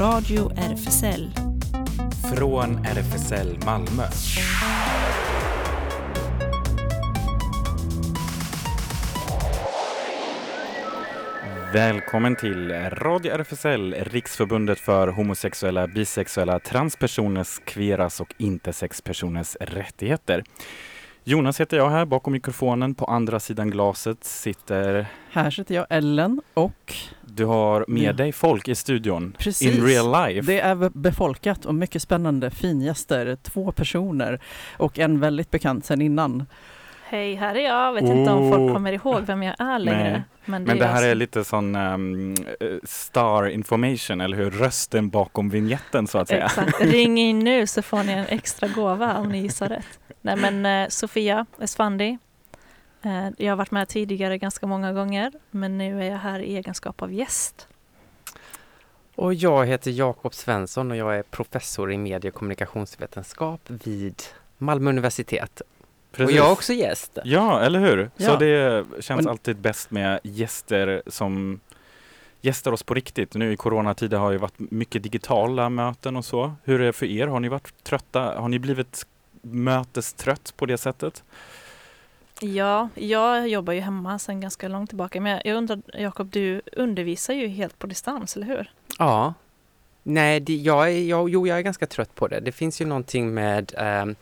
Radio RFSL. Från RFSL Malmö. Välkommen till Radio RFSL, Riksförbundet för homosexuella, bisexuella, transpersoners, kveras och intersexpersoners rättigheter. Jonas heter jag här bakom mikrofonen. På andra sidan glaset sitter... Här sitter jag, Ellen, och... Du har med Ja. dig folk i studion. Precis. In real life. Det är be- befolkat och mycket spännande fingäster, två personer och en väldigt bekant sedan innan. Hej, här är jag. Vet inte om Oh. folk kommer ihåg vem jag är längre. Nej. Men det, Men det är här är lite sån um, star information, eller hur? Rösten bakom vignetten så att säga. Exakt. Ring in nu så får ni en extra gåva om ni gissar rätt. Nej men eh, Sofia Esfandi. Eh, jag har varit med tidigare ganska många gånger men nu är jag här i egenskap av gäst. Och jag heter Jakob Svensson och jag är professor i medie och kommunikationsvetenskap vid Malmö universitet. Precis. Och jag är också gäst. Ja, eller hur? Så Ja. det känns Och- alltid bäst med gäster som gästar oss på riktigt. Nu i coronatider har ju varit mycket digitala möten och så. Hur är det för er? Har ni varit trötta? Har ni blivit mötestrött på det sättet? Ja, jag jobbar ju hemma sedan ganska långt tillbaka men jag undrar Jakob, du undervisar ju helt på distans, eller hur? Ja. Nej, det, jag, är, jag, jo, jag är ganska trött på det. Det finns ju någonting med ehm,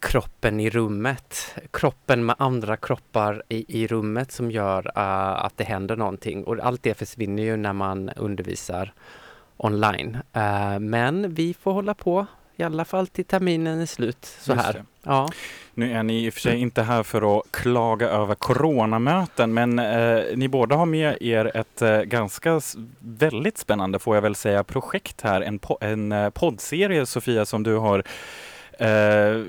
kroppen i rummet, kroppen med andra kroppar i, i rummet som gör eh, att det händer någonting. Och allt det försvinner ju när man undervisar online. Eh, men vi får hålla på i alla fall till terminen är slut. Så Just här. det. Ja. Nu är ni i och för sig inte här för att klaga över coronamöten, men eh, ni båda har med er ett eh, ganska väldigt spännande, får jag väl säga, projekt här. En, po- en eh, poddserie, Sofia, som du har eh,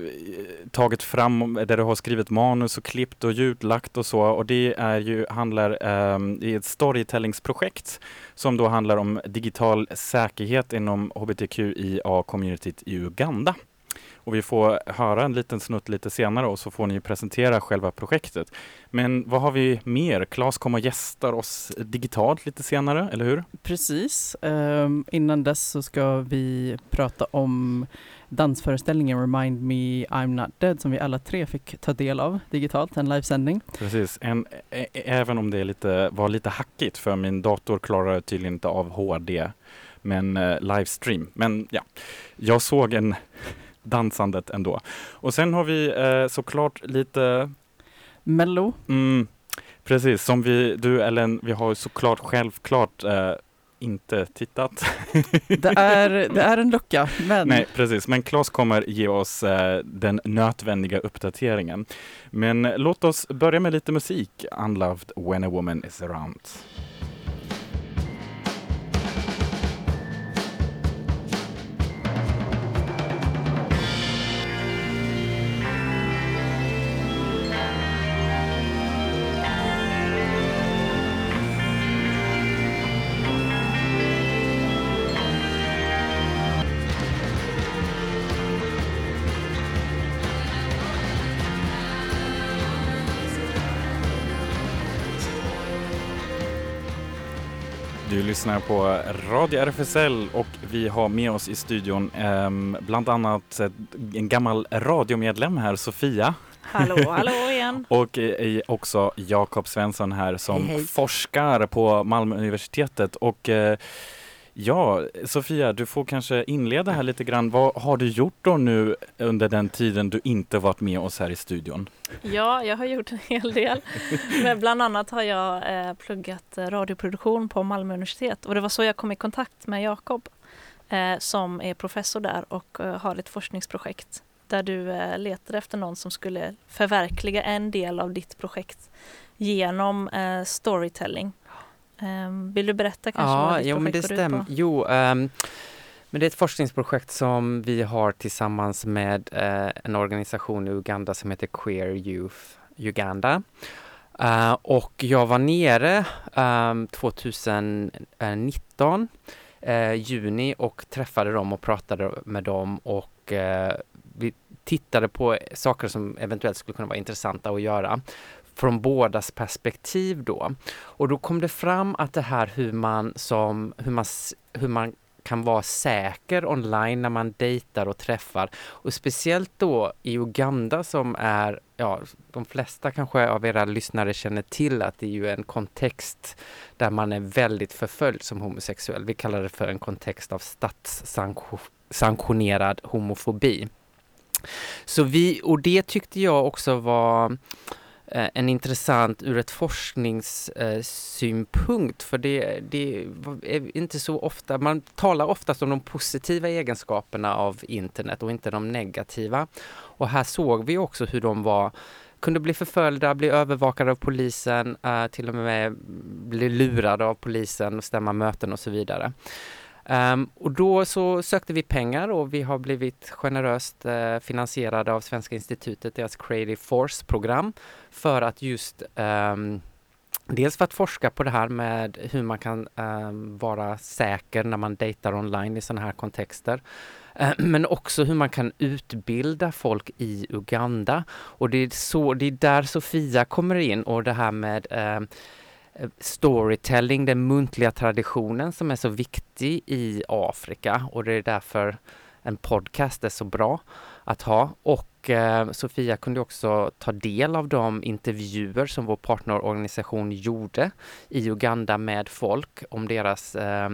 tagit fram, där du har skrivit manus och klippt och ljudlagt och så. Och det är ju, handlar eh, i ett storytellingsprojekt som då handlar om digital säkerhet inom hbtqia-communityt i Uganda. Och vi får höra en liten snutt lite senare och så får ni presentera själva projektet. Men vad har vi mer? Claes kommer och gästar oss digitalt lite senare, eller hur? Precis. Ehm, innan dess så ska vi prata om dansföreställningen Remind Me I'm Not Dead som vi alla tre fick ta del av digitalt, en livesändning. Precis, en, ä- även om det lite, var lite hackigt för min dator klarar tydligen inte av HD, men eh, livestream. Men ja, jag såg en dansandet ändå. Och sen har vi eh, såklart lite Mello, Mm, precis, som vi, du Ellen, vi har såklart självklart eh, inte tittat. det är, det är en lucka, men Nej, precis, men Claes kommer ge oss eh, den nödvändiga uppdateringen. Men låt oss börja med lite musik. Unloved when a woman is around. Lyssnar på Radio RFSL och vi har med oss i studion ehm, bland annat eh, en gammal radiomedlem här, Sofia. Hallå, hallå igen. Och eh, också Jakob Svensson här som Hej, hej. forskar på Malmö universitetet. Och eh, ja, Sofia, du får kanske inleda här lite grann. Vad har du gjort då nu under den tiden du inte varit med oss här i studion? Ja, jag har gjort en hel del. Men bland annat har jag eh, pluggat radioproduktion på Malmö universitet och det var så jag kom i kontakt med Jakob eh, som är professor där och eh, har ett forskningsprojekt där du eh, letade efter någon som skulle förverkliga en del av ditt projekt genom eh, storytelling. Eh, vill du berätta kanske vad Ja, ditt jo, men det projekt går ut på? Jo, ehm, men det är ett forskningsprojekt som vi har tillsammans med eh, en organisation i Uganda som heter Queer Youth Uganda. Eh, och jag var nere ehm, 2019, eh, juni och träffade dem och pratade med dem och eh, vi tittade på saker som eventuellt skulle kunna vara intressanta att göra från bådas perspektiv då. Och då kom det fram att det här hur man som, hur man, hur man kan vara säker online när man dejtar och träffar. Och speciellt då i Uganda som är, ja, de flesta kanske av era lyssnare känner till att det är ju en kontext där man är väldigt förföljd som homosexuell. Vi kallar det för en kontext av statssanktionerad homofobi. Så vi, och det tyckte jag också var Eh, en intressant ur ett forskningssynpunkt för det, det är inte så ofta, man talar oftast om de positiva egenskaperna av internet och inte de negativa. Och här såg vi också hur de var kunde bli förföljda, bli övervakade av polisen, eh, till och med bli lurade av polisen och stämma möten och så vidare. Um, och då så sökte vi pengar och vi har blivit generöst uh, finansierade av Svenska institutet, deras Creative Force-program för att just um, Dels för att forska på det här med hur man kan um, vara säker när man dejtar online i sådana här kontexter. Eh, men också hur man kan utbilda folk i Uganda. Och det är, så, det är där Sofia kommer in och det här med storytelling, den muntliga traditionen som är så viktig i Afrika och det är därför en podcast är så bra att ha. Och eh, Sofia kunde också ta del av de intervjuer som vår partnerorganisation gjorde i Uganda med folk om deras, eh,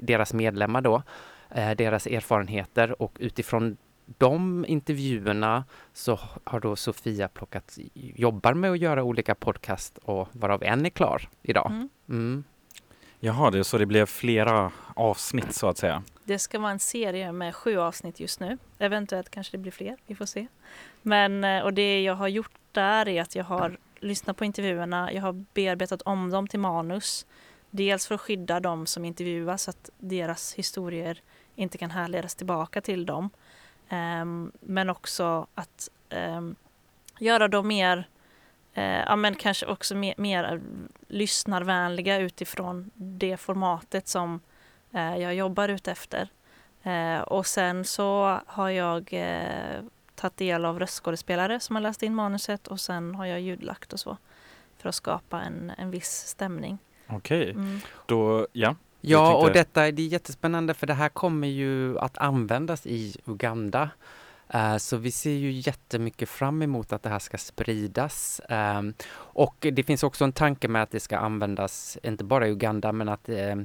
deras medlemmar då, eh, deras erfarenheter och utifrån de intervjuerna så har då Sofia plockat, jobbar med att göra olika podcast och varav en är klar idag. Mm. Mm. Jaha, det, så det blev flera avsnitt så att säga? Det ska vara en serie med sju avsnitt just nu. Eventuellt kanske det blir fler, vi får se. Men, eh, och det jag har gjort där är att jag har lyssnat på intervjuerna, jag har bearbetat om dem till manus. Dels för att skydda dem som intervjuas så att deras historier inte kan härledas tillbaka till dem. Um, men också att um, göra dem mer, uh, ja men kanske också mer, mer lyssnarvänliga utifrån det formatet som uh, jag jobbar utefter. Uh, och sen så har jag uh, tagit del av röstskådespelare som har läst in manuset och sen har jag ljudlagt och så för att skapa en, en viss stämning. Okej, okay. mm. då ja. Ja, och detta det är jättespännande för det här kommer ju att användas i Uganda. Uh, så vi ser ju jättemycket fram emot att det här ska spridas. Um, och det finns också en tanke med att det ska användas, inte bara i Uganda, men att uh,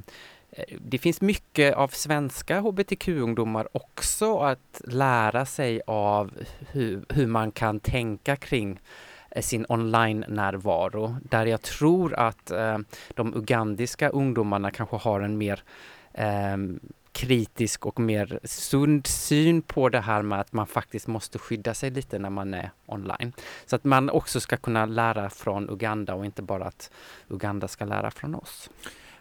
det finns mycket av svenska hbtq-ungdomar också att lära sig av hur, hur man kan tänka kring Eh, Eh, sin online-närvaro där jag tror att eh, de ugandiska ungdomarna kanske har en mer eh, kritisk och mer sund syn på det här med att man faktiskt måste skydda sig lite när man är online. Så att man också ska kunna lära från Uganda och inte bara att Uganda ska lära från oss.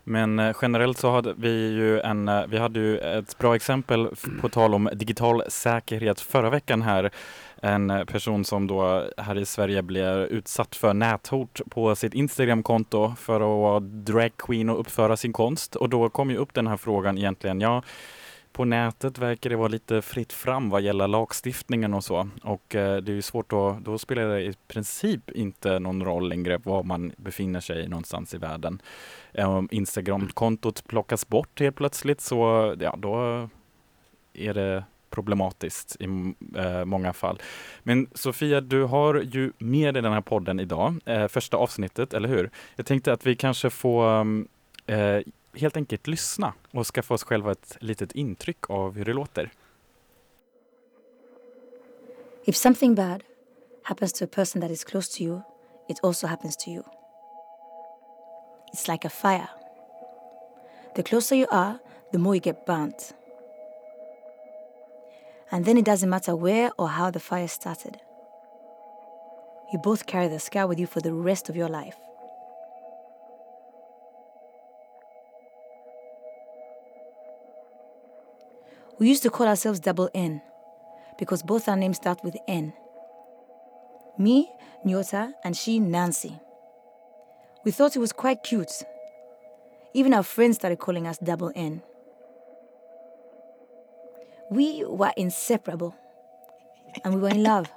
Men eh, generellt så hade vi ju en, eh, vi hade ju ett bra exempel på tal om digital säkerhet förra veckan här. En person som då här i Sverige blev utsatt för näthot på sitt Instagramkonto för att vara dragqueen och uppföra sin konst. Och då kom ju upp den här frågan egentligen, ja på nätet verkar det vara lite fritt fram vad gäller lagstiftningen och så. Och eh, det är ju svårt att, då spelar det i princip inte någon roll längre var man befinner sig någonstans i världen. Eh, om Instagramkontot plockas bort helt plötsligt så, ja då är det problematiskt i eh, många fall. Men Sofia, du har ju med dig den här podden idag, eh, första avsnittet, eller hur? Jag tänkte att vi kanske får mm, eh, helt enkelt lyssna och skaffa oss själva ett litet intryck av hur det låter. If something bad happens to a person that is close to you, it also happens to you. It's like a fire. The closer you are, the more you get burnt. And then it doesn't matter where or how the fire started. You both carry the scar with you for the rest of your life. We used to call ourselves Double N because both our names start with N. Me, Nyota, and she, Nancy. We thought it was quite cute. Even our friends started calling us Double N we were inseparable and we were in love.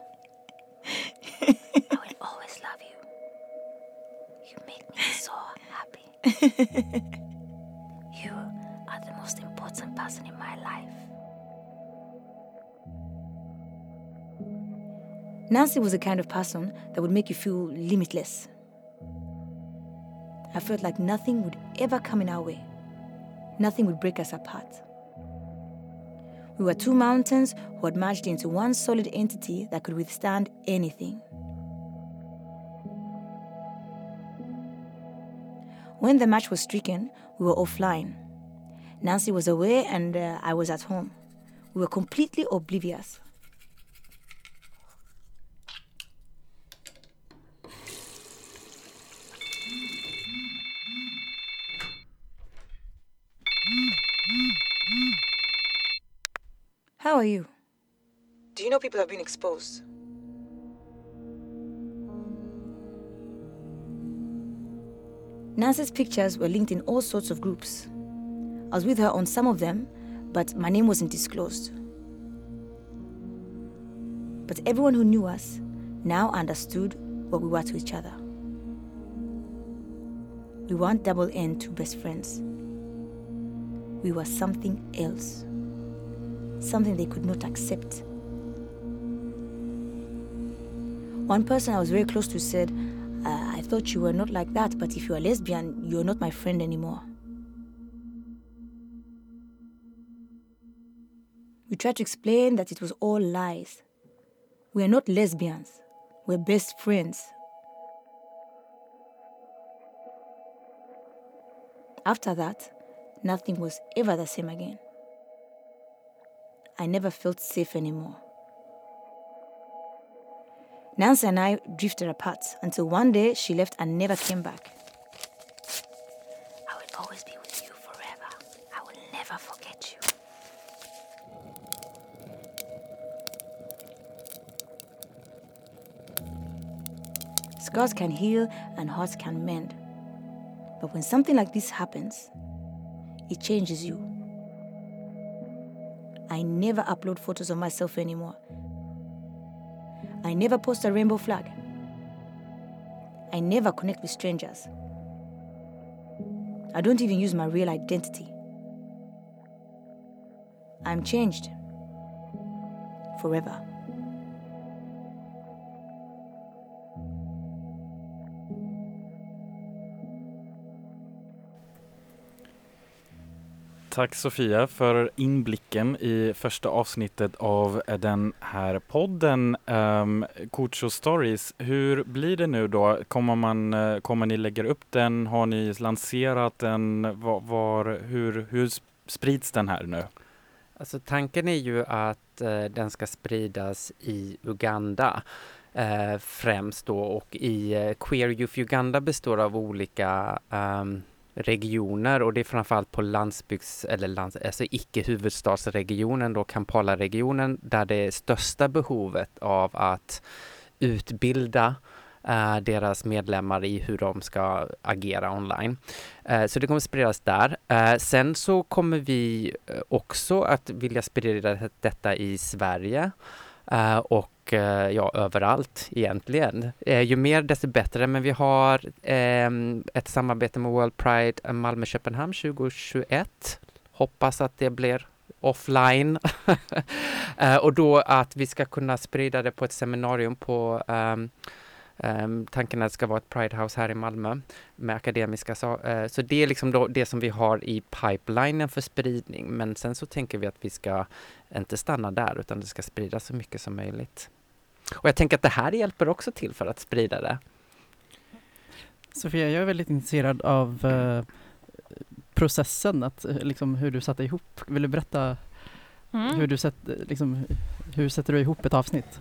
I will always love you. You make me so happy. you are the most important person in my life. Nancy was the kind of person that would make you feel limitless. I felt like nothing would ever come in our way. Nothing would break us apart. We were two mountains who had merged into one solid entity that could withstand anything. When the match was stricken, we were offline. Nancy was away and uh, I was at home. We were completely oblivious. Are you? Do you know people have been exposed? Nancy's pictures were linked in all sorts of groups. I was with her on some of them, but my name wasn't disclosed. But everyone who knew us now understood what we were to each other. We weren't double N two best friends. We were something else. Something they could not accept. One person I was very close to said, uh, I thought you were not like that, but if you are lesbian, you're not my friend anymore. We tried to explain that it was all lies. We are not lesbians, we're best friends. After that, nothing was ever the same again. I never felt safe anymore. Nancy and I drifted apart until one day she left and never came back. I will always be with you forever. I will never forget you. Scars can heal and hearts can mend. But when something like this happens, it changes you. I never upload photos of myself anymore. I never post a rainbow flag. I never connect with strangers. I don't even use my real identity. I'm changed. Forever. Tack Sofia för inblicken i första avsnittet av den här podden um, Coach Stories. Hur blir det nu då? Kommer, man, eh, kommer ni lägga upp den? Har ni lanserat den? Var, var, hur, hur sprids den här nu? Alltså tanken är ju att eh, den ska spridas i Uganda eh, främst då och i eh, Queer Youth Uganda består av olika um, regioner och det är framförallt på landsbygds eller lands, alltså icke huvudstadsregionen då Kampala-regionen där det är största behovet av att utbilda eh, deras medlemmar i hur de ska agera online. Eh, så det kommer spridas där. Eh, sen så kommer vi eh, också att vilja sprida detta i Sverige eh, och Eh, ja, överallt egentligen. Eh, ju mer desto bättre, men vi har eh, ett samarbete med World Pride eh, Malmö-Köpenhamn 2021. Hoppas att det blir offline. Eh, och då att vi ska kunna sprida det på ett seminarium på um, Um, tanken är att det ska vara ett Pride House här i Malmö med akademiska så, uh, eh, så det är liksom då det som vi har i pipelinen för spridning. Men sen så tänker vi att vi ska inte stanna där utan det ska spridas så mycket som möjligt. Och jag tänker att det här hjälper också till för att sprida det. Sofia, jag är väldigt intresserad av eh, processen, att, eh, liksom, hur du satte ihop. Vill du berätta mm. hur, du sätt, liksom, hur sätter du ihop ett avsnitt?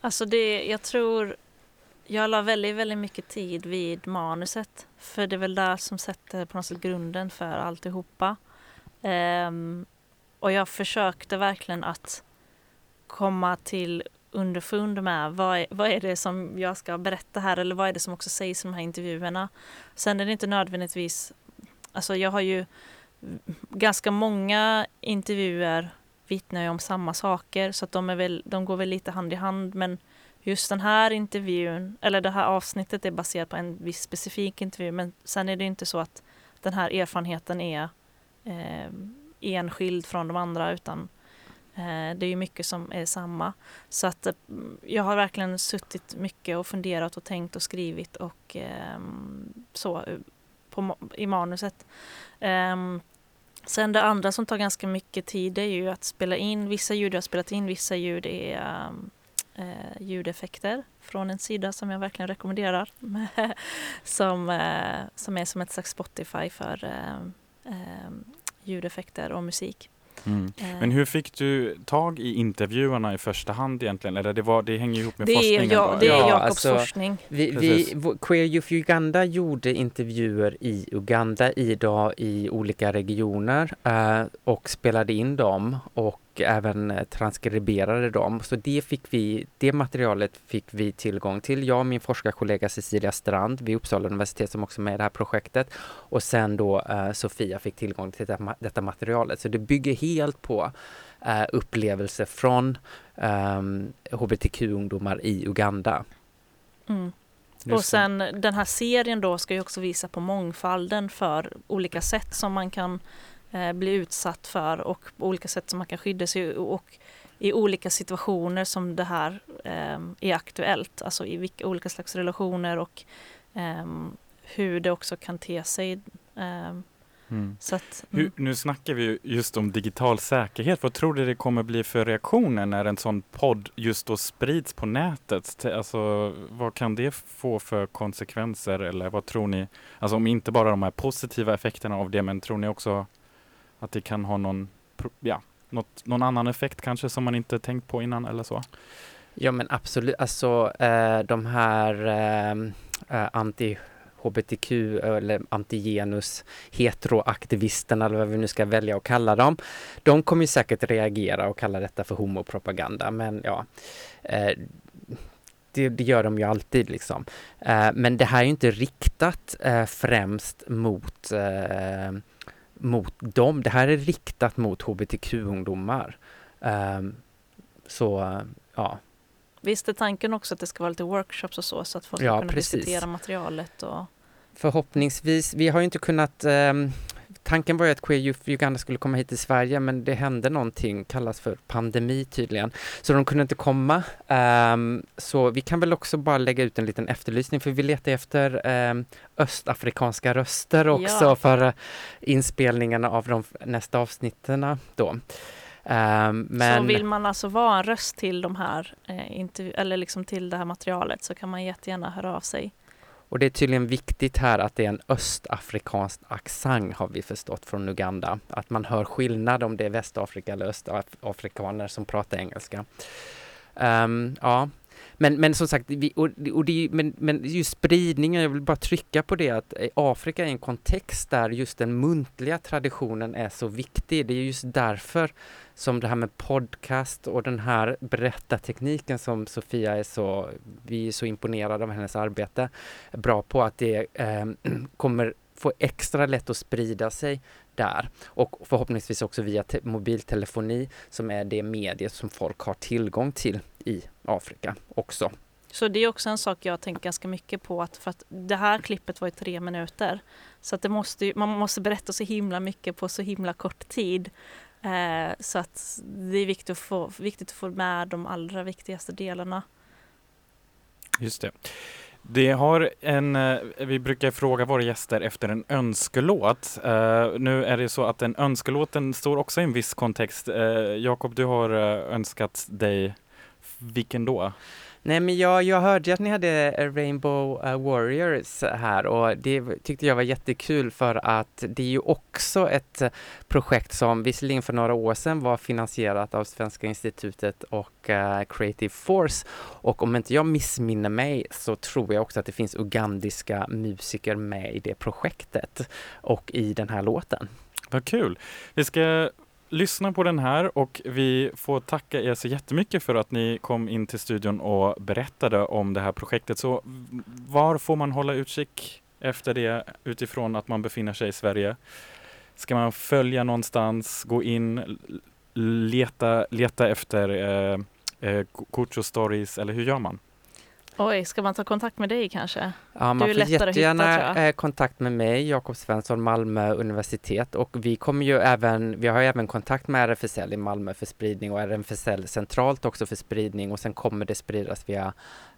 Alltså det, jag tror jag la väldigt, väldigt mycket tid vid manuset. För det är väl där som sätter på något sätt grunden för alltihopa. Um, och jag försökte verkligen att komma till underfund med vad är, vad är det som jag ska berätta här eller vad är det som också sägs i de här intervjuerna. Sen är det inte nödvändigtvis, alltså jag har ju ganska många intervjuer vittnar ju om samma saker så att de, är väl, de går väl lite hand i hand men just den här intervjun eller det här avsnittet är baserat på en viss specifik intervju men sen är det inte så att den här erfarenheten är eh, enskild från de andra utan Eh, Eh, det är ju mycket som är samma. Så att eh, jag har verkligen suttit mycket och funderat och tänkt och skrivit och ehm, så eh, på, i manuset. Ehm, sen det andra som tar ganska mycket tid är ju att spela in. Vissa ljud jag har spelat in, vissa ljud är ehm, eh, ljudeffekter från en sida som jag verkligen rekommenderar. som, eh, som är som ett slags Spotify för eh, ljudeffekter och musik. Mm. Eh. Men hur fick du tag i intervjuarna i första hand egentligen? Eller det, var, det hänger ihop med det forskningen? Är, ja, det är Jakobs alltså, forskning. Vi, vi, Queer Youth Uganda gjorde intervjuer i Uganda idag i olika regioner uh, och spelade in dem och och även eh, transkriberade dem. Så det, fick vi, det materialet fick vi tillgång till. Jag och min forskarkollega Cecilia Strand vid Uppsala universitet som också är med i det här projektet och sen då eh, Sofia fick tillgång till detta, detta materialet. Så det bygger helt på eh, upplevelser från eh, hbtq-ungdomar i Uganda. Mm. Och sen den här serien då ska ju också visa på mångfalden för olika sätt som man kan eh, bli utsatt för och på olika sätt som man kan skydda sig och i olika situationer som det här eh, är aktuellt, alltså i vilka olika slags relationer och eh, hur det också kan te sig. Ehm, mm. Så att, mm. hur, nu snackar vi just om digital säkerhet. Vad tror du det kommer bli för reaktioner när en sån podd just då sprids på nätet? Alltså, vad kan det få för konsekvenser eller vad tror ni? Alltså om inte bara de här positiva effekterna av det, men tror ni också att det kan ha någon, ja, något, någon annan effekt kanske som man inte tänkt på innan eller så? Ja men absolut, alltså eh, de här ehm, eh, anti hbtq eller antigenus heteroaktivisterna eller vad vi nu ska välja att kalla dem. De kommer säkert reagera och kalla detta för homopropaganda men ja eh, det, det, gör de ju alltid liksom. Eh, men det här är inte riktat eh, främst mot eh, mot dem. Det här är riktat mot hbtq-ungdomar. Um, så, ja. Visst är tanken också att det ska vara lite workshops och så, så att folk ja, ska kunna precis. diskutera materialet och Förhoppningsvis. Vi har ju inte kunnat um, Tanken var ju att Queer Youth Uganda skulle komma hit till Sverige men det hände någonting, kallas för pandemi tydligen. Så de kunde inte komma. Um, så vi kan väl också bara lägga ut en liten efterlysning för vi letar efter um, östafrikanska röster också ja. för uh, inspelningarna av de nästa avsnitten då. Um, men... Så vill man alltså vara en röst till de här, eh, eller liksom till det här materialet så kan man jättegärna höra av sig. Och det är tydligen viktigt här att det är en östafrikansk accent har vi förstått från Uganda. Att man hör skillnad om det är Västafrika eller östafrikaner som pratar engelska. Um, ja, men, men som sagt, vi, och, och det, men, men just spridningen, jag vill bara trycka på det att eh, Afrika är en kontext där just den muntliga traditionen är så viktig. Det är just därför som det här med podcast och den här berättartekniken som Sofia är så, vi är så imponerade av hennes arbete, bra på att det eh, kommer få extra lätt att sprida sig där och förhoppningsvis också via mobiltelefoni som är det mediet som folk har tillgång till i Afrika också. Så det är också en sak jag tänker ganska mycket på att för att det här klippet var i tre minuter. Så att det måste, man måste berätta så himla mycket på så himla kort tid. Eh, så att det är viktigt att, få, viktigt att få med de allra viktigaste delarna. Just det. Det har en, eh, vi brukar fråga våra gäster efter en önskelåt. Uh, nu är det så att den önskelåten står också i en viss kontext. Uh, Jakob, du har önskat dig vilken då? Nej men jag, jag hörde att ni hade Rainbow uh, Warriors här och det tyckte jag var jättekul för att det är ju också ett eh, projekt som visserligen för några år sedan var finansierat av Svenska institutet och uh, Creative Force och om inte jag missminner mig så tror jag också att det finns ugandiska musiker med i det projektet och i den här låten. Vad kul! Vi ska lyssna på den här och vi får tacka er så jättemycket för att ni kom in till studion och berättade om det här projektet. Så var får man hålla utkik efter det utifrån att man befinner sig i Sverige? Ska man följa någonstans, gå in, leta, leta efter eh, eh, Kucho stories eller hur gör man? Oj, ska man ta kontakt med dig kanske? Ja, man Du är får hitta, jättegärna jag. eh, kontakt med mig, Jakob Svensson, Malmö universitet och vi kommer ju även, vi har ju även kontakt med RFSL i Malmö för spridning och RFSL centralt också för spridning och sen kommer det spridas via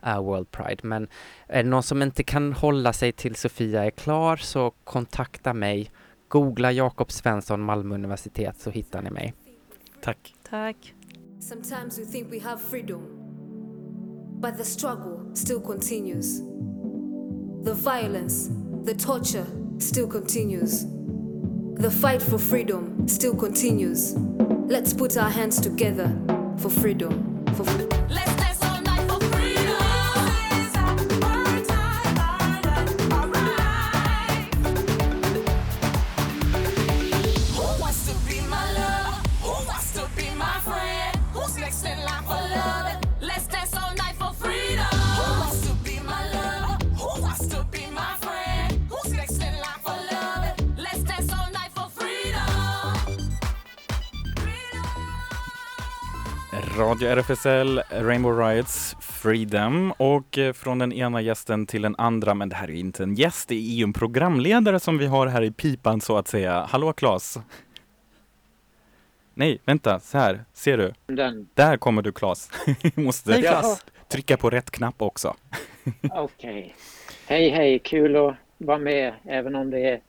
eh, World Pride. Men är det någon som inte kan hålla sig till Sofia är klar så kontakta mig. Googla Jakob Svensson, Malmö universitet så hittar ni mig. Tack. Tack. Sometimes we think we have freedom, but the struggle still continues. The violence, the torture still continues. The fight for freedom still continues. Let's put our hands together for freedom. For freedom. Radio RFSL, Rainbow Riots, Freedom och eh, från den ena gästen till den andra, men det här är inte en gäst, det är ju en programledare som vi har här i pipan så att säga. Hallå Claes! Nej, vänta, så här, ser du? Den. Där kommer du Claes. Måste Hej. Klas! trycka på rätt knapp också. Okej. Hej, hej. Kul att vara med även om det är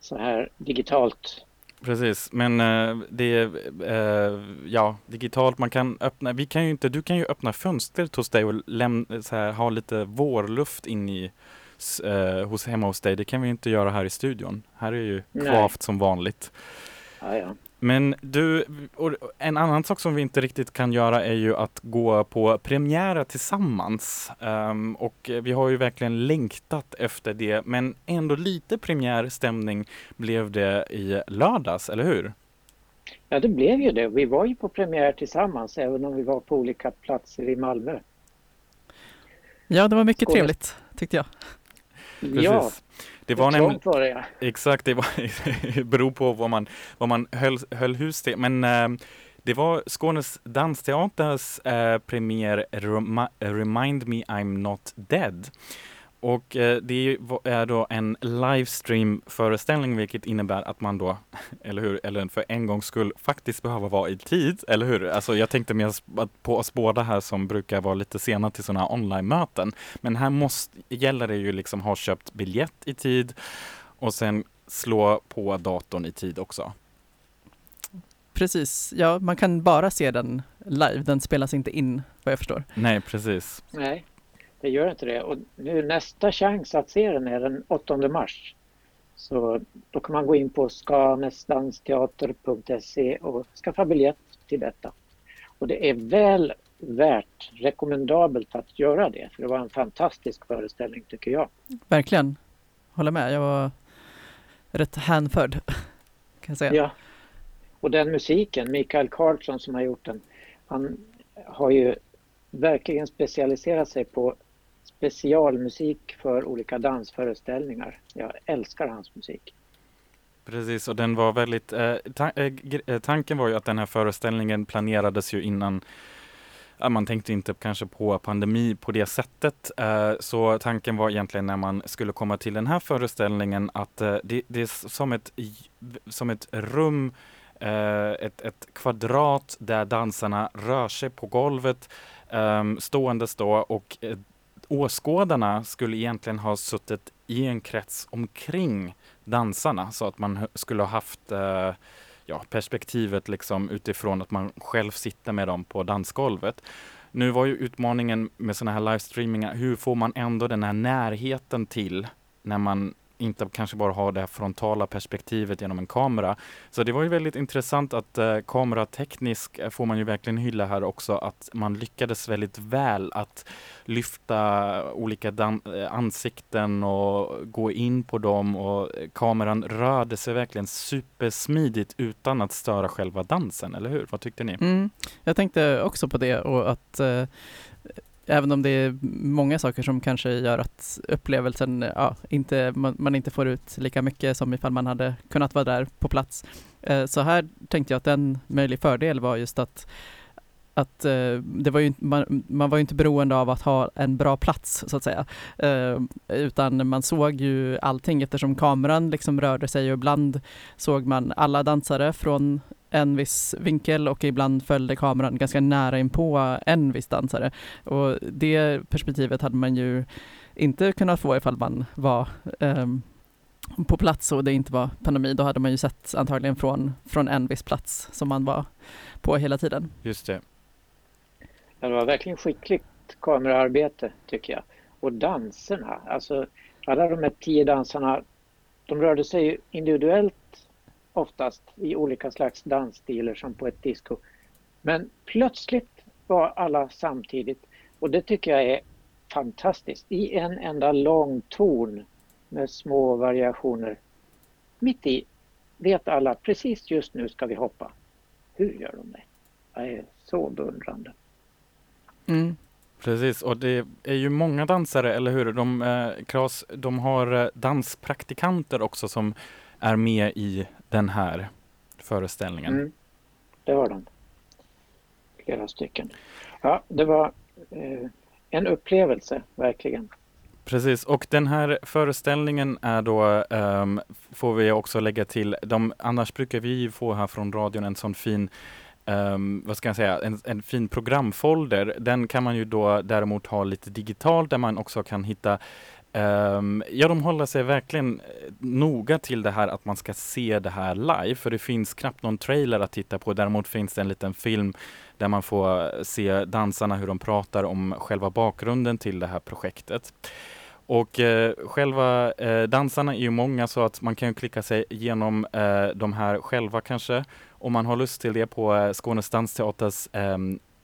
så här digitalt. Precis, men eh, det är eh, ja, digitalt. Man kan öppna, vi kan ju inte, du kan ju öppna fönstret hos dig och så här, ha lite vårluft in i, eh, hos, hemma hos dig. Det kan vi inte göra här i studion. Här är ju kvavt som vanligt. Ja, ja. Men du, och en annan sak som vi inte riktigt kan göra är ju att gå på premiärer tillsammans. Ehm, och vi har ju verkligen längtat efter det, men ändå lite premiärstämning blev det i lördags, eller hur? ja, det blev ju det. Vi var ju på premiär tillsammans även om vi var på olika platser i Malmö. Ja, det var mycket Skål. trevligt tyckte jag. Ja, Precis. Det var nämligen, var det ja. exakt, det var, det beror på vad man, vad man höll, höll hus till. Men eh, det var Skånes dansteaters eh, premiär Remi- Remind Me I'm Not Dead. Och eh, det är då en livestream föreställning vilket innebär att man då, eller hur, eller för en gångs skull faktiskt behöver vara i tid, eller hur? Alltså jag tänkte mer på oss båda här som brukar vara lite sena till sådana online-möten. Men här måste, gäller det ju liksom ha köpt biljett i tid och sen slå på datorn i tid också. Precis, ja man kan bara se den live, den spelas inte in vad jag förstår. Nej, precis. Nej, det gör inte det. Och nu nästa chans att se den är den 8 mars. Så då kan man gå in på skanesdansteater.se och skaffa biljett till detta. Och det är väl värt, rekommendabelt att göra det. För det var en fantastisk föreställning tycker jag. Verkligen, håller med. Jag var rätt hänförd kan jag säga. Ja. Och den musiken, Mikael Karlsson som har gjort den, han har ju verkligen specialiserat sig på specialmusik för olika dansföreställningar. Jag älskar hans musik. Precis, och den var väldigt, eh, ta- eh, eh tanken var ju att den här föreställningen planerades ju innan man tänkte inte kanske på pandemi på det sättet. Eh, så tanken var egentligen när man skulle komma till den här föreställningen att eh, det, det är som ett, som ett rum, ett, ett kvadrat där dansarna rör sig på golvet ehm, ståendes då och åskådarna skulle egentligen ha suttit i en krets omkring dansarna så att man skulle ha haft eh, ja, perspektivet liksom utifrån att man själv sitter med dem på dansgolvet. Nu var ju utmaningen med sådana här livestreamingar, hur får man ändå den här närheten till när man inte kanske bara ha det här frontala perspektivet genom en kamera. Så det var ju väldigt intressant att eh, kameratekniskt eh, får man ju verkligen hylla här också att man lyckades väldigt väl att lyfta olika eh, ansikten och gå in på dem och eh, kameran rörde sig verkligen supersmidigt utan att störa själva dansen, eller hur? Vad tyckte ni? Mm. Jag tänkte också på det och att eh, även om det är många saker som kanske gör att upplevelsen, ja, inte, man, man inte får ut lika mycket som ifall man hade kunnat vara där på plats. Eh, så här tänkte jag att en möjlig fördel var just att att eh, det var ju, man, man var ju inte beroende av att ha en bra plats så att säga. Eh, utan man såg ju allting eftersom kameran liksom rörde sig och ibland såg man alla dansare från en viss vinkel och ibland följde kameran ganska nära in på en viss dansare. Och det perspektivet hade man ju inte kunnat få ifall man var ehm, på plats och det inte var pandemi. Då hade man ju sett antagligen från, från en viss plats som man var på hela tiden. Just det. Ja, Det var verkligen skickligt kameraarbete tycker jag. Och danserna, alltså alla de här tio dansarna, de rörde sig individuellt oftast i olika slags dansstilar som på ett disco. Men plötsligt var alla samtidigt och det tycker jag är fantastiskt. I en enda lång ton med små variationer. Mitt i vet alla, precis just nu ska vi hoppa. Hur gör de det? Jag är så beundrande. Mm. Precis, och det är ju många dansare, eller hur? De, eh, Claes, de har eh, danspraktikanter också som är med i den här föreställningen. Mm. Det har de. Flera stycken. Ja, det var eh, en upplevelse, verkligen. Precis, och den här föreställningen är då, ehm, får vi också lägga till, de, annars brukar vi få här från radion en sån fin ehm, vad ska jag säga, en, en fin programfolder. Den kan man ju då däremot ha lite digitalt där man också kan hitta Um, ja, de håller sig verkligen eh, noga till det här att man ska se det här live, för det finns knappt någon trailer att titta på. Däremot finns det en liten film där man får eh, se dansarna hur de pratar om själva bakgrunden till det här projektet. Och eh, själva eh, dansarna är ju många så att man kan ju klicka sig igenom eh, de här själva kanske om man har lust till det på eh, Skånes dansteaters eh,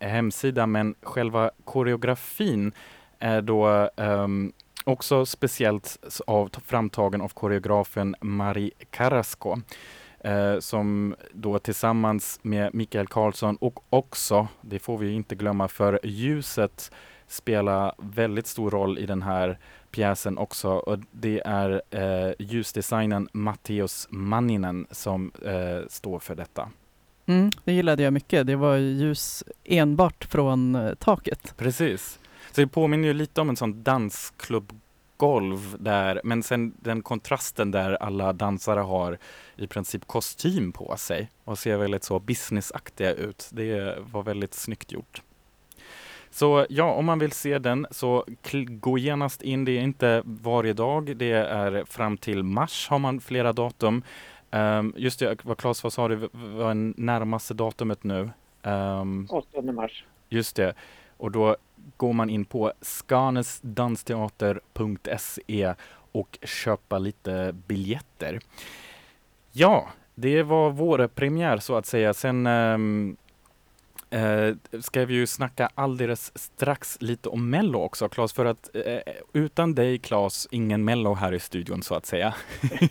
hemsida. Men själva koreografin är då ehm, också speciellt av, framtagen av koreografen Marie Carrasco eh, som då tillsammans med Mikael Karlsson och också, det får vi inte glömma, för ljuset spelar väldigt stor roll i den här pjäsen också och det är eh, ljusdesignen Matteus Manninen som eh, står för detta. Mm, det gillade jag mycket. Det var ljus enbart från eh, taket. Precis. Så det påminner ju lite om en sån dansklubbgolv där, men sen den kontrasten där alla dansare har i princip kostym på sig och ser väldigt så businessaktiga ut. Det var väldigt snyggt gjort. Så ja, om man vill se den så gå genast in. Det är inte varje dag. Det är fram till mars har man flera datum. Um, just det, vad Claes vad sa du var närmaste datumet nu? Um, 8 mars. Just det. Och då går man in på skanesdansteater.se och köpa lite biljetter. Ja, det var vår premiär så att säga. Sen eh, ska vi ju snacka alldeles strax lite om Mello också, Claes, för att eh, utan dig, Claes, ingen Mello här i studion så att säga.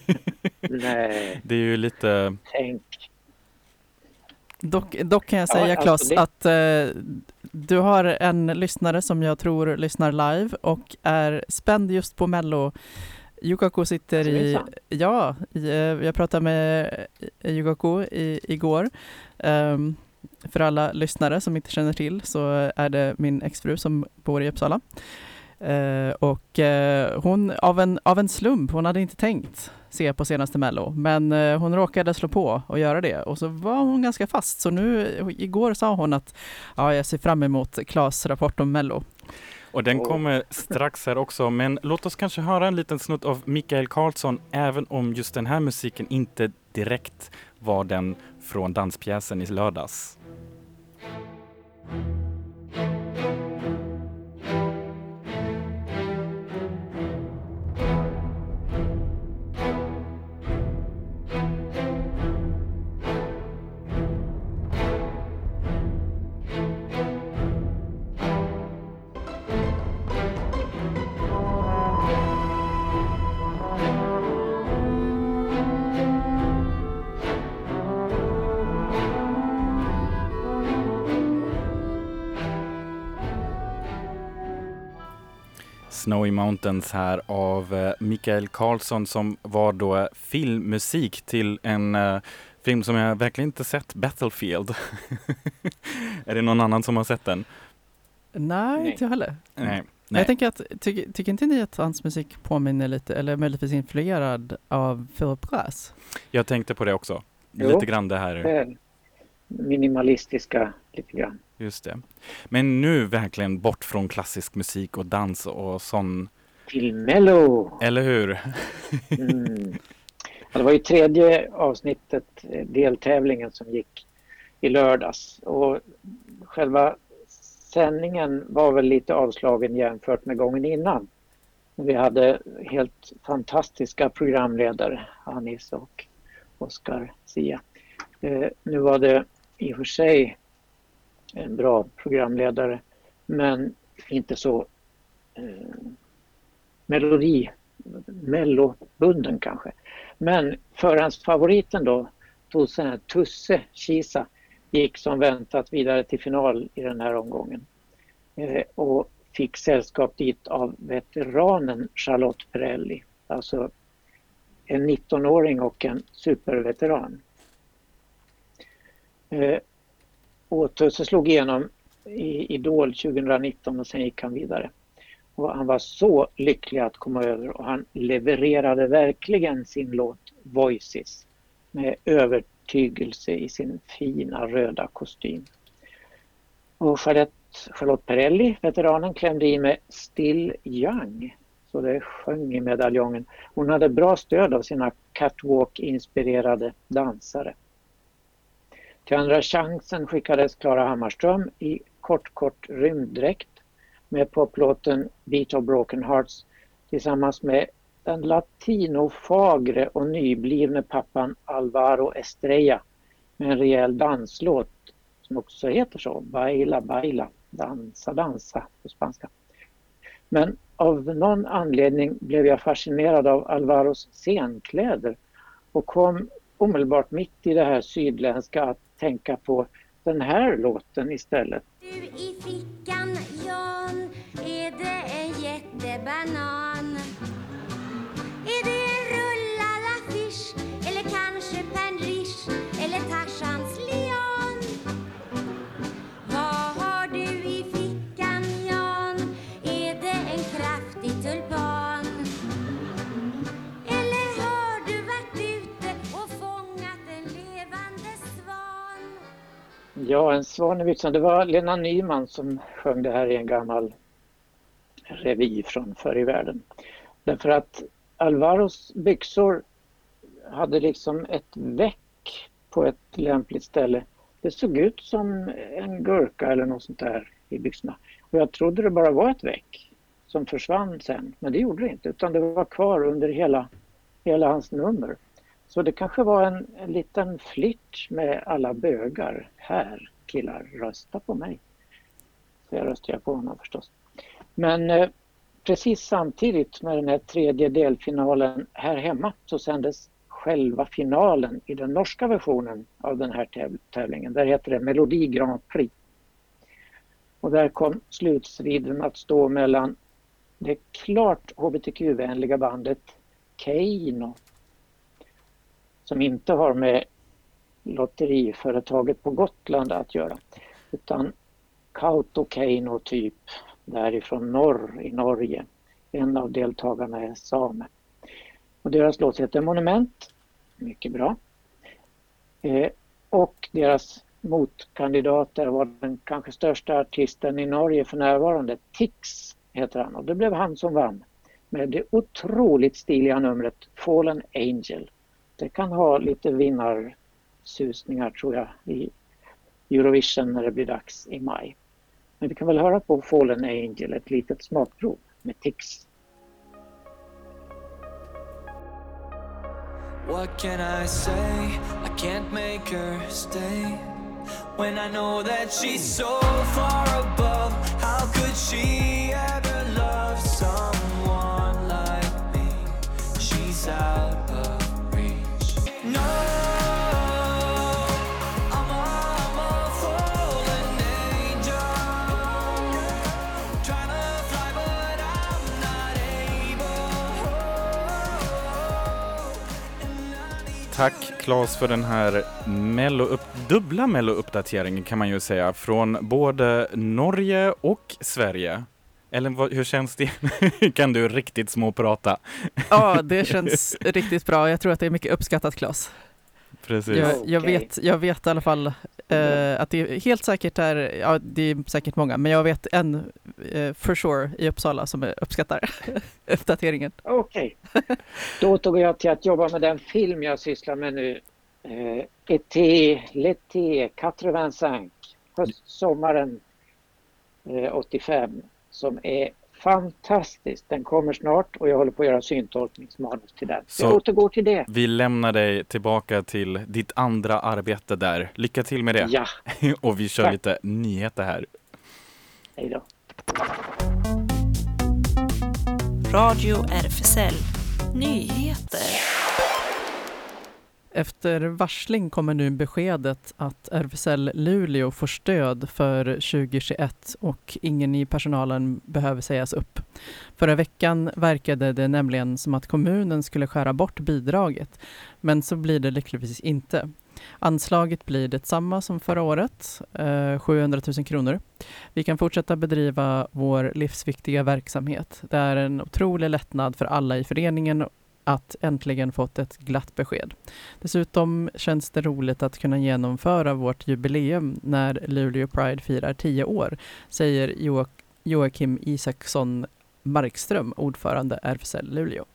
Nej, Det är ju lite tänk. Dock, dock kan jag Ja, säga alltså Claes det- att eh, du har en lyssnare som jag tror lyssnar live och är spänd just på Mello. Yukaku sitter Alltså, i, ja, eh, jag pratade med eh, Yukaku i, igår. Ehm, för alla lyssnare som inte känner till så är det min exfru som bor i Uppsala. Eh, och eh, hon, av en, av en slump, hon hade inte tänkt se på senaste Mello, men eh, hon råkade slå på och göra det och så var hon ganska fast. Så nu, igår sa hon att ja, jag ser fram emot Klas rapport om Mello. Och den kommer strax här också, men låt oss kanske höra en liten snutt av Mikael Karlsson, även om just den här musiken inte direkt var den från danspjäsen i lördags. Snowy Mountains här av eh, Mikael Karlsson som var då filmmusik till en eh, film som jag verkligen inte sett, Battlefield. är det någon annan som har sett den? Nej, Nej. inte jag heller. Nej. Nej. Nej. Jag tänker att, tycker, tycker inte ni att hans musik påminner lite, eller möjligtvis influerad av Philip Glass? Jag tänkte på det också. Jo. Lite grann det här. Minimalistiska lite grann. Just det. Men nu verkligen bort från klassisk musik och dans och sån, Till Mello! eller hur? Mm. Ja, det var ju tredje avsnittet, eh, deltävlingen som gick i lördags. Och själva sändningen var väl lite avslagen jämfört med gången innan. Vi hade helt fantastiska programledare, Anis och Oscar Sia. Eh, nu var det i och för sig en bra programledare men inte så eh, melodi, mellobunden kanske. Men förhandsfavoriten då, Tusse, Tusse Kisa, gick som väntat vidare till final i den här omgången. Eh, och fick sällskap dit av veteranen Charlotte Perrelli. Alltså en 19-åring och en superveteran. Eh, och Tusse slog igenom i Idol 2019 och sen gick han vidare. Och han var så lycklig att komma över och han levererade verkligen sin låt Voices med övertygelse i sin fina röda kostym. Och Charlotte, Charlotte Perrelli, veteranen, klämde i med Still Young. Så det sjöng i medaljongen. Hon hade bra stöd av sina catwalk-inspirerade dansare. Till andra chansen skickades Klara Hammarström i kort, kort rymddräkt med poplåten Beat of Broken Hearts tillsammans med den latinofagre och nyblivne pappan Alvaro Estrella med en rejäl danslåt som också heter så, Baila Baila, dansa dansa på spanska. Men av någon anledning blev jag fascinerad av Alvaros scenkläder och kom omedelbart mitt i det här sydländska att tänka på den här låten istället. Du i fickan John, är det en jättebanan? Ja, en svan i byxan. Det var Lena Nyman som sjöng det här i en gammal revy från förr i världen. Därför att Alvaros byxor hade liksom ett väck på ett lämpligt ställe. Det såg ut som en gurka eller något sånt där i byxorna. Och jag trodde det bara var ett väck som försvann sen. Men det gjorde det inte utan det var kvar under hela, hela hans nummer. Så det kanske var en, en liten flirt med alla bögar. Här killar, rösta på mig. Så jag röstar jag på honom förstås. Men eh, precis samtidigt med den här tredje delfinalen här hemma så sändes själva finalen i den norska versionen av den här täv- tävlingen. Där heter det Melodi Grand Prix. Och där kom slutstriden att stå mellan det klart hbtq-vänliga bandet Keino som inte har med lotteriföretaget på Gotland att göra utan Kautokeino typ därifrån norr i Norge. En av deltagarna är same. Och deras låt heter Monument. Mycket bra. Eh, och deras motkandidater var den kanske största artisten i Norge för närvarande. Tix heter han och det blev han som vann med det otroligt stiliga numret Fallen Angel. Det kan ha lite vinnarsusningar tror jag i Eurovision när det blir dags i maj. Men vi kan väl höra på Fallen Angel, ett litet smakprov med Tix. What can I say? I can't make her stay when I know that she's so far above. How could she ever love someone like me? She's out Tack Claes för den här mello upp, dubbla mello-uppdateringen kan man ju säga från både Norge och Sverige. Eller vad, hur känns det? kan du riktigt småprata? Ja, det känns riktigt bra. Jag tror att det är mycket uppskattat Claes. Precis. Jag, jag, vet, jag vet i alla fall eh, att det är helt säkert är, ja det är säkert många, men jag vet en eh, for sure i Uppsala som uppskattar uppdateringen. Okej. Då återgår jag till att jobba med den film jag sysslar med nu. Eh, Été, l'été, 85, höst, sommaren eh, 85, som är fantastisk. Den kommer snart och jag håller på att göra syntolkningsmanus till den. Så Så- jag återgår till det. Vi lämnar dig tillbaka till ditt andra arbete där. Lycka till med det. Ja, och vi kör Tack. lite nyheter här. hej då. Radio RFSL Nyheter. Efter varsling kommer nu beskedet att RFSL Luleå får stöd för 2021 och ingen i personalen behöver sägas upp. Förra veckan verkade det nämligen som att kommunen skulle skära bort bidraget, men så blir det lyckligtvis inte. Anslaget blir detsamma som förra året, eh, 700 000 kronor. Vi kan fortsätta bedriva vår livsviktiga verksamhet. Det är en otrolig lättnad för alla i föreningen att äntligen fått ett glatt besked. Dessutom känns det roligt att kunna genomföra vårt jubileum när Luleå Pride firar tio år, säger jo- Joakim Isaksson Markström, ordförande RFSL Luleå.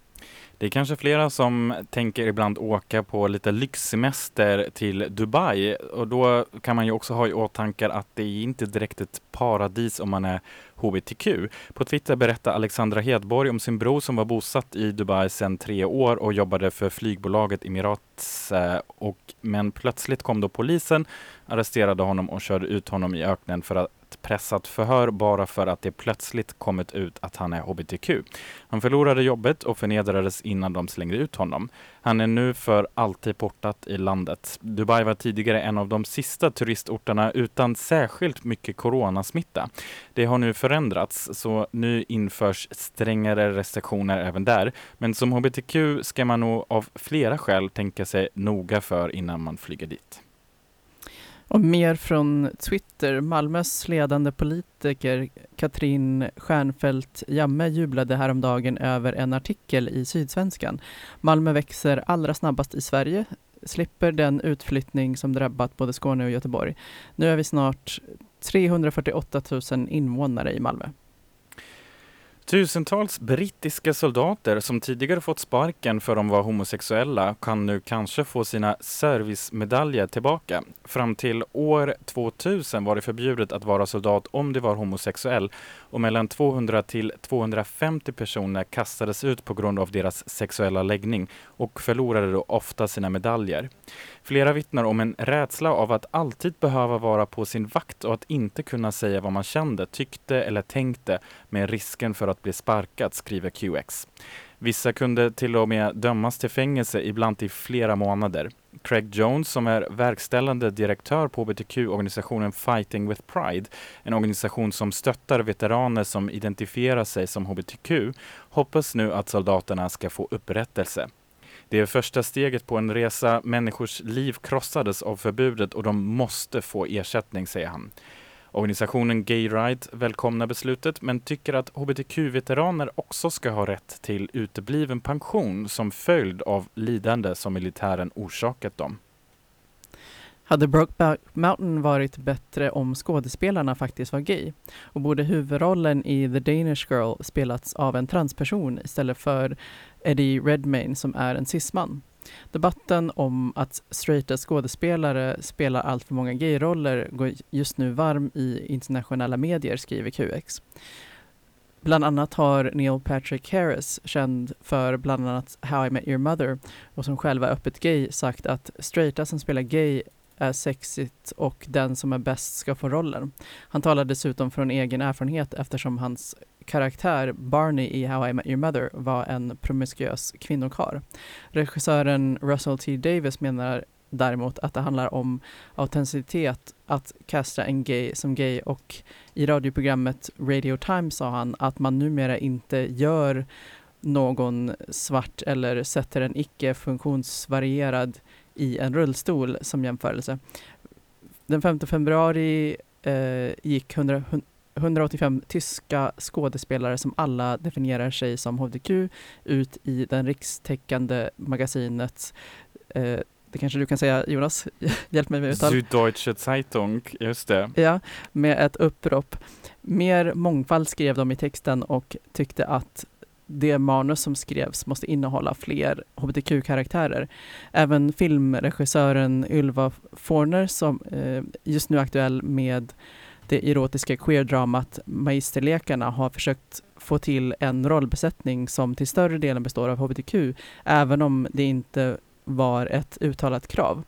Det är kanske flera som tänker ibland åka på lite lyxsemester till Dubai och då kan man ju också ha i åtanke att det är inte direkt ett paradis om man är HBTQ. På Twitter berättar Alexandra Hedborg om sin bror som var bosatt i Dubai sedan tre år och jobbade för flygbolaget Emirates. Eh, och, men plötsligt kom då polisen, arresterade honom och körde ut honom i öknen för att pressat förhör bara för att det plötsligt kommit ut att han är HBTQ. Han förlorade jobbet och förnedrades innan de slängde ut honom. Han är nu för alltid portat i landet. Dubai var tidigare en av de sista turistorterna utan särskilt mycket coronasmitta. Det har nu förändrats, så nu införs strängare restriktioner även där. Men som hbtq ska man nog av flera skäl tänka sig noga för innan man flyger dit. Och mer från Twitter. Malmös ledande politiker Katrin Stjernfeldt Jamme jublade häromdagen över en artikel i Sydsvenskan. Malmö växer allra snabbast i Sverige, slipper den utflyttning som drabbat både Skåne och Göteborg. Nu är vi snart 348 000 invånare i Malmö. Tusentals brittiska soldater som tidigare fått sparken för de var homosexuella kan nu kanske få sina servicemedaljer tillbaka. Fram till år 2000 var det förbjudet att vara soldat om du var homosexuell och mellan 200 till 250 personer kastades ut på grund av deras sexuella läggning och förlorade då ofta sina medaljer. Flera vittnar om en rädsla av att alltid behöva vara på sin vakt och att inte kunna säga vad man kände, tyckte eller tänkte med risken för att bli sparkad, skriver QX. Vissa kunde till och med dömas till fängelse, ibland i flera månader. Craig Jones, som är verkställande direktör på hbtq-organisationen Fighting with Pride, en organisation som stöttar veteraner som identifierar sig som hbtq, hoppas nu att soldaterna ska få upprättelse. Det är första steget på en resa. Människors liv krossades av förbudet och de måste få ersättning, säger han. Organisationen Gay Right välkomnar beslutet men tycker att hbtq-veteraner också ska ha rätt till utebliven pension som följd av lidande som militären orsakat dem. Hade Brokeback Mountain varit bättre om skådespelarna faktiskt var gay? Och borde huvudrollen i The Danish Girl spelats av en transperson istället för Eddie Redmayne som är en cisman? Debatten om att straighta skådespelare spelar allt för många gayroller går just nu varm i internationella medier, skriver QX. Bland annat har Neil Patrick Harris, känd för bland annat How I Met Your Mother och som själv är öppet gay, sagt att straighta som spelar gay är sexigt och den som är bäst ska få rollen. Han talar dessutom från egen erfarenhet eftersom hans karaktär Barney i How I Met Your Mother var en promiskuös kvinnokar. Regissören Russell T Davis menar däremot att det handlar om autenticitet att kasta en gay som gay och i radioprogrammet Radio Time sa han att man numera inte gör någon svart eller sätter en icke funktionsvarierad i en rullstol som jämförelse. Den 5 februari eh, gick 100, 185 tyska skådespelare som alla definierar sig som hbtq ut i den rikstäckande magasinet eh, det kanske du kan säga Jonas, hjälp mig med uttal. Süddeutsche Zeitung, just det. Ja, med ett upprop. Mer mångfald skrev de i texten och tyckte att det manus som skrevs måste innehålla fler hbtq-karaktärer. Även filmregissören Ylva Forner som eh, just nu är aktuell med det erotiska queerdramat Magisterlekarna har försökt få till en rollbesättning som till större delen består av hbtq, även om det inte var ett uttalat krav.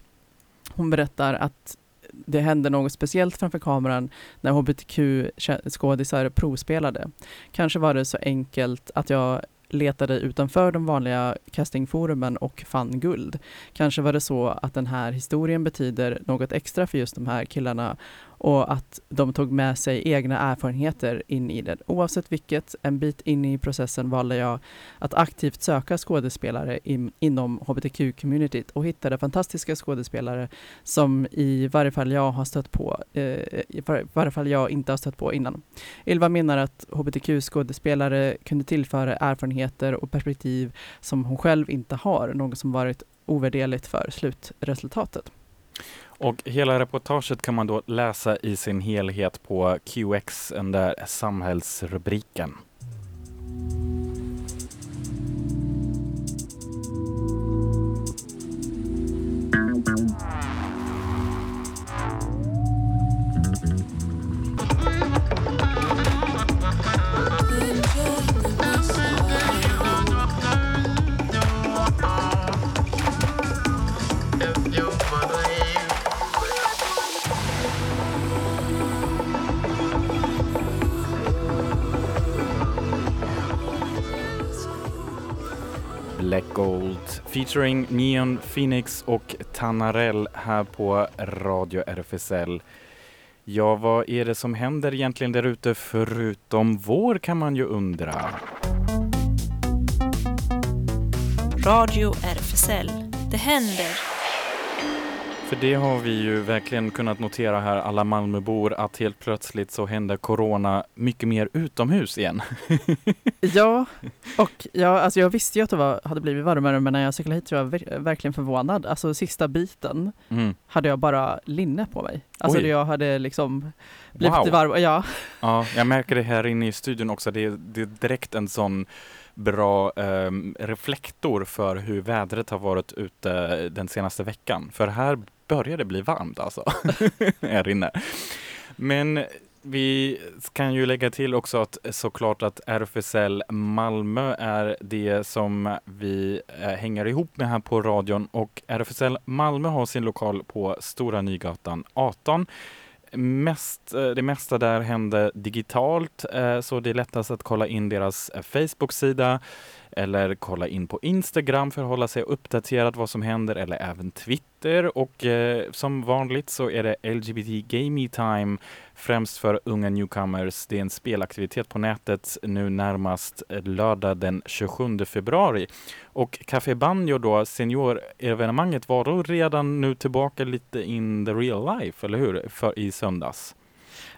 Hon berättar att det hände något speciellt framför kameran när hbtq-skådisar provspelade. Kanske var det så enkelt att jag letade utanför de vanliga castingforumen och fann guld. Kanske var det så att den här historien betyder något extra för just de här killarna och att de tog med sig egna erfarenheter in i det. Oavsett vilket, en bit in i processen valde jag att aktivt söka skådespelare in, inom hbtq-communityt och hittade fantastiska skådespelare som i varje fall jag har stött på, eh, i varje fall jag inte har stött på innan. Ylva menar att hbtq-skådespelare kunde tillföra erfarenheter och perspektiv som hon själv inte har, något som varit ovärderligt för slutresultatet. Och hela reportaget kan man då läsa i sin helhet på QX, den där samhällsrubriken. Featuring Neon Phoenix och Tanarell här på Radio RFSL. Ja, vad är det som händer egentligen där ute förutom vår kan man ju undra. Radio RFSL. Det händer. För det har vi ju verkligen kunnat notera här, alla Malmöbor, att helt plötsligt så händer corona mycket mer utomhus igen. ja, och ja, alltså jag visste ju att det var, hade blivit varmare, men när jag cyklade hit var jag ver verkligen förvånad. Alltså sista biten Mm. hade jag bara linne på mig. Alltså Oj. jag hade liksom blivit Wow. varm. Ja, Ja, jag märker det här inne i studion också. Det är, det är direkt en sån bra ehm, reflektor för hur vädret har varit ute den senaste veckan. För här börjar det bli varmt alltså, här inne. Men vi kan ju lägga till också att såklart att RFSL Malmö är det som vi eh, hänger ihop med här på radion och RFSL Malmö har sin lokal på Stora Nygatan 18. Mest, eh, det mesta där händer digitalt, eh, så det är lättast att kolla in deras Facebook-sida eller kolla in på Instagram för att hålla sig uppdaterad vad som händer eller även Twitter. Och eh, som vanligt så är det LGBT Gaming Time främst för unga newcomers. Det är en spelaktivitet på nätet nu närmast lördag den 27 februari. Och Café Banjo då, seniorevenemanget var då redan nu tillbaka lite in the real life, eller hur? För, I söndags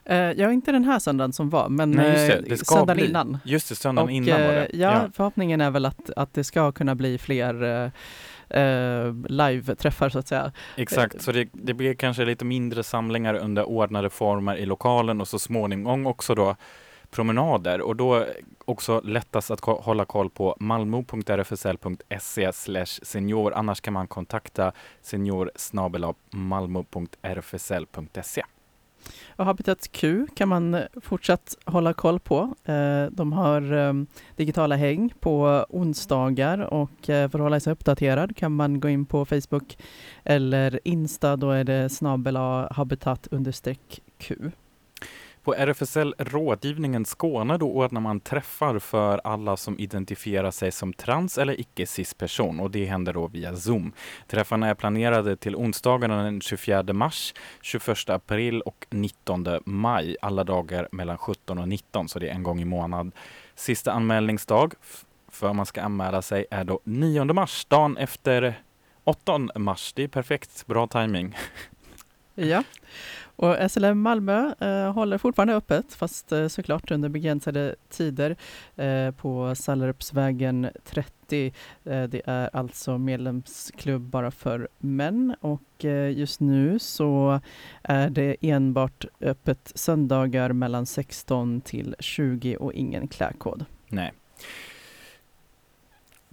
eh, jag inte den här söndagen som var, men Nej, det. eh, Det söndagen bli. innan. Just det, söndagen Och, innan var det. eh, Ja, förhoppningen är väl att, att det ska kunna bli fler eh, live-träffar så att säga. Exakt, så det, det blir kanske lite mindre samlingar under ordnade former i lokalen och så småningom också då promenader och då också lättast att hålla koll på malmo.rfsl.se senior. Annars kan man kontakta senior malmo.rfsl.se. Och Habitat Q kan man fortsatt hålla koll på. Eh, de har ehm, digitala häng på onsdagar och eh, för att hålla sig uppdaterad kan man gå in på Facebook eller Insta. Då är det snabel habitat-q. På RFSL Rådgivningen Skåne då ordnar man träffar för alla som identifierar sig som trans eller icke-cis-person och det händer då via Zoom. Träffarna är planerade till onsdagarna den 24 mars, 21 april och 19 maj, alla dagar mellan 17 och 19, så det är en gång i månad. Sista anmälningsdag för man ska anmäla sig är då 9 mars, dagen efter 8 mars. Det är perfekt, bra timing. Ja, och SLM Malmö eh, håller fortfarande öppet fast eh, såklart under begränsade tider eh, på Sallerupsvägen 30. Eh, det är alltså medlemsklubb bara för män och eh, just nu så är det enbart öppet söndagar mellan 16 till 20 och ingen klädkod. Nej.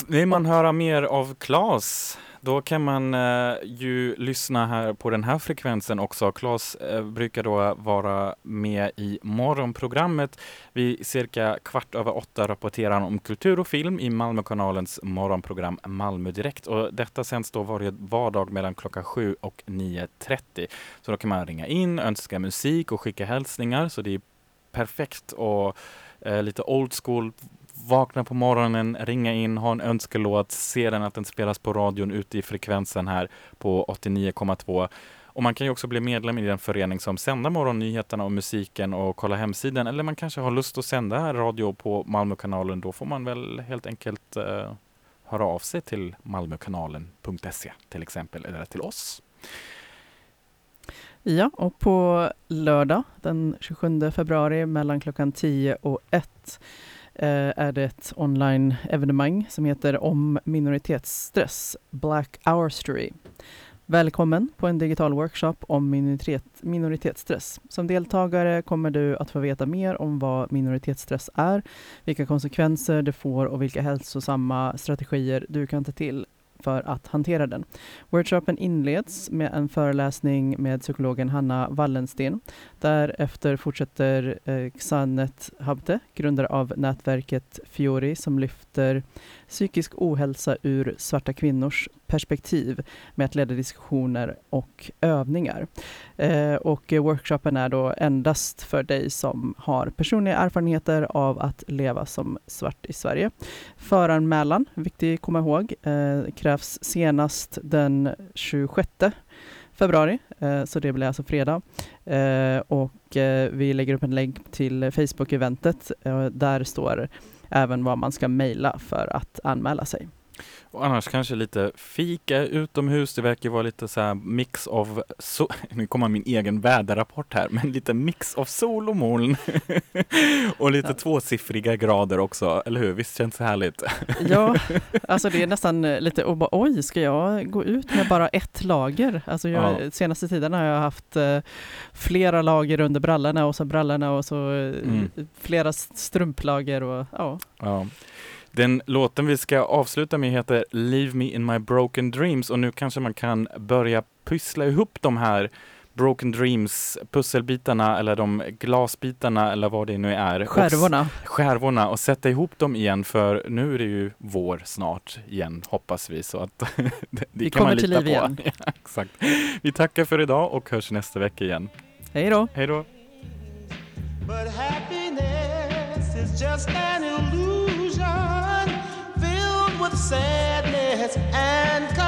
Vill man höra mer av Claes, då kan man eh, ju lyssna här på den här frekvensen också. Claes eh, brukar då vara med i morgonprogrammet. Vid cirka kvart över åtta rapporterar han om kultur och film i Malmökanalens morgonprogram Malmö Direkt. Och detta sänds då varje vardag mellan klockan 7 och 9.30. Så då kan man ringa in, önska musik och skicka hälsningar. Så det är perfekt och eh, lite old school vakna på morgonen, ringa in, ha en önskelåt, se den att den spelas på radion ute i frekvensen här på 89,2. Och man kan ju också bli medlem i den förening som sänder morgonnyheterna och musiken och kolla hemsidan. Eller man kanske har lust att sända radio på Malmökanalen. Då får man väl helt enkelt eh, höra av sig till malmökanalen.se till exempel, eller till oss. Ja, och på lördag den 27 februari mellan klockan 10 och 1 Eh, är det ett online-evenemang som heter Om minoritetsstress, Black Hour Story. Välkommen på en digital workshop om minoritet, minoritetsstress. Som deltagare kommer du att få veta mer om vad minoritetsstress är, vilka konsekvenser det får och vilka hälsosamma strategier du kan ta till för att hantera den. Workshopen inleds med en föreläsning med psykologen Hanna Wallensten. Därefter fortsätter eh, Xanet Habte, grundare av nätverket Fiori, som lyfter psykisk ohälsa ur svarta kvinnors perspektiv med att leda diskussioner och övningar. Eh, och workshopen är då endast för dig som har personliga erfarenheter av att leva som svart i Sverige. Föranmälan, viktigt att komma ihåg, eh, krävs senast den 26 februari, eh, så det blir alltså fredag. Eh, och eh, vi lägger upp en länk till Facebook-eventet. Där står även vad man ska mejla för att anmäla sig. Och annars kanske lite fika utomhus. Det verkar vara lite så här mix av, so nu kommer min egen väderrapport här, men lite mix av sol och moln. och lite Ja. tvåsiffriga grader också, eller hur? Visst känns det härligt? Ja, alltså det är nästan eh, lite, och bara, oj, ska jag gå ut med bara ett lager? Alltså jag, Ja. senaste tiden har jag haft eh, flera lager under brallorna och så brallorna och så eh, Mm. flera strumplager och ja. Ja. Den låten vi ska avsluta med heter Leave Me In My Broken Dreams och nu kanske man kan börja pussla ihop de här Broken Dreams pusselbitarna eller de glasbitarna eller vad det nu är. Och Skärvorna. skärvorna och sätta ihop dem igen för nu är det ju vår snart igen hoppas vi så att det, det Vi kan man kommer till lita liv på. igen. Ja, exakt. Vi tackar för idag och hörs nästa vecka igen. Hej då! Hej då! For light, cold and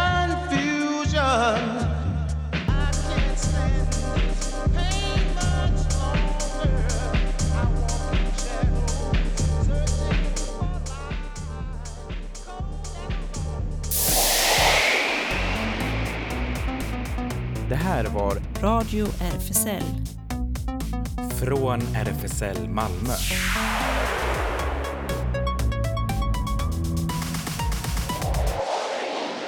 Det här var Radio RFSL. från RFSL Malmö.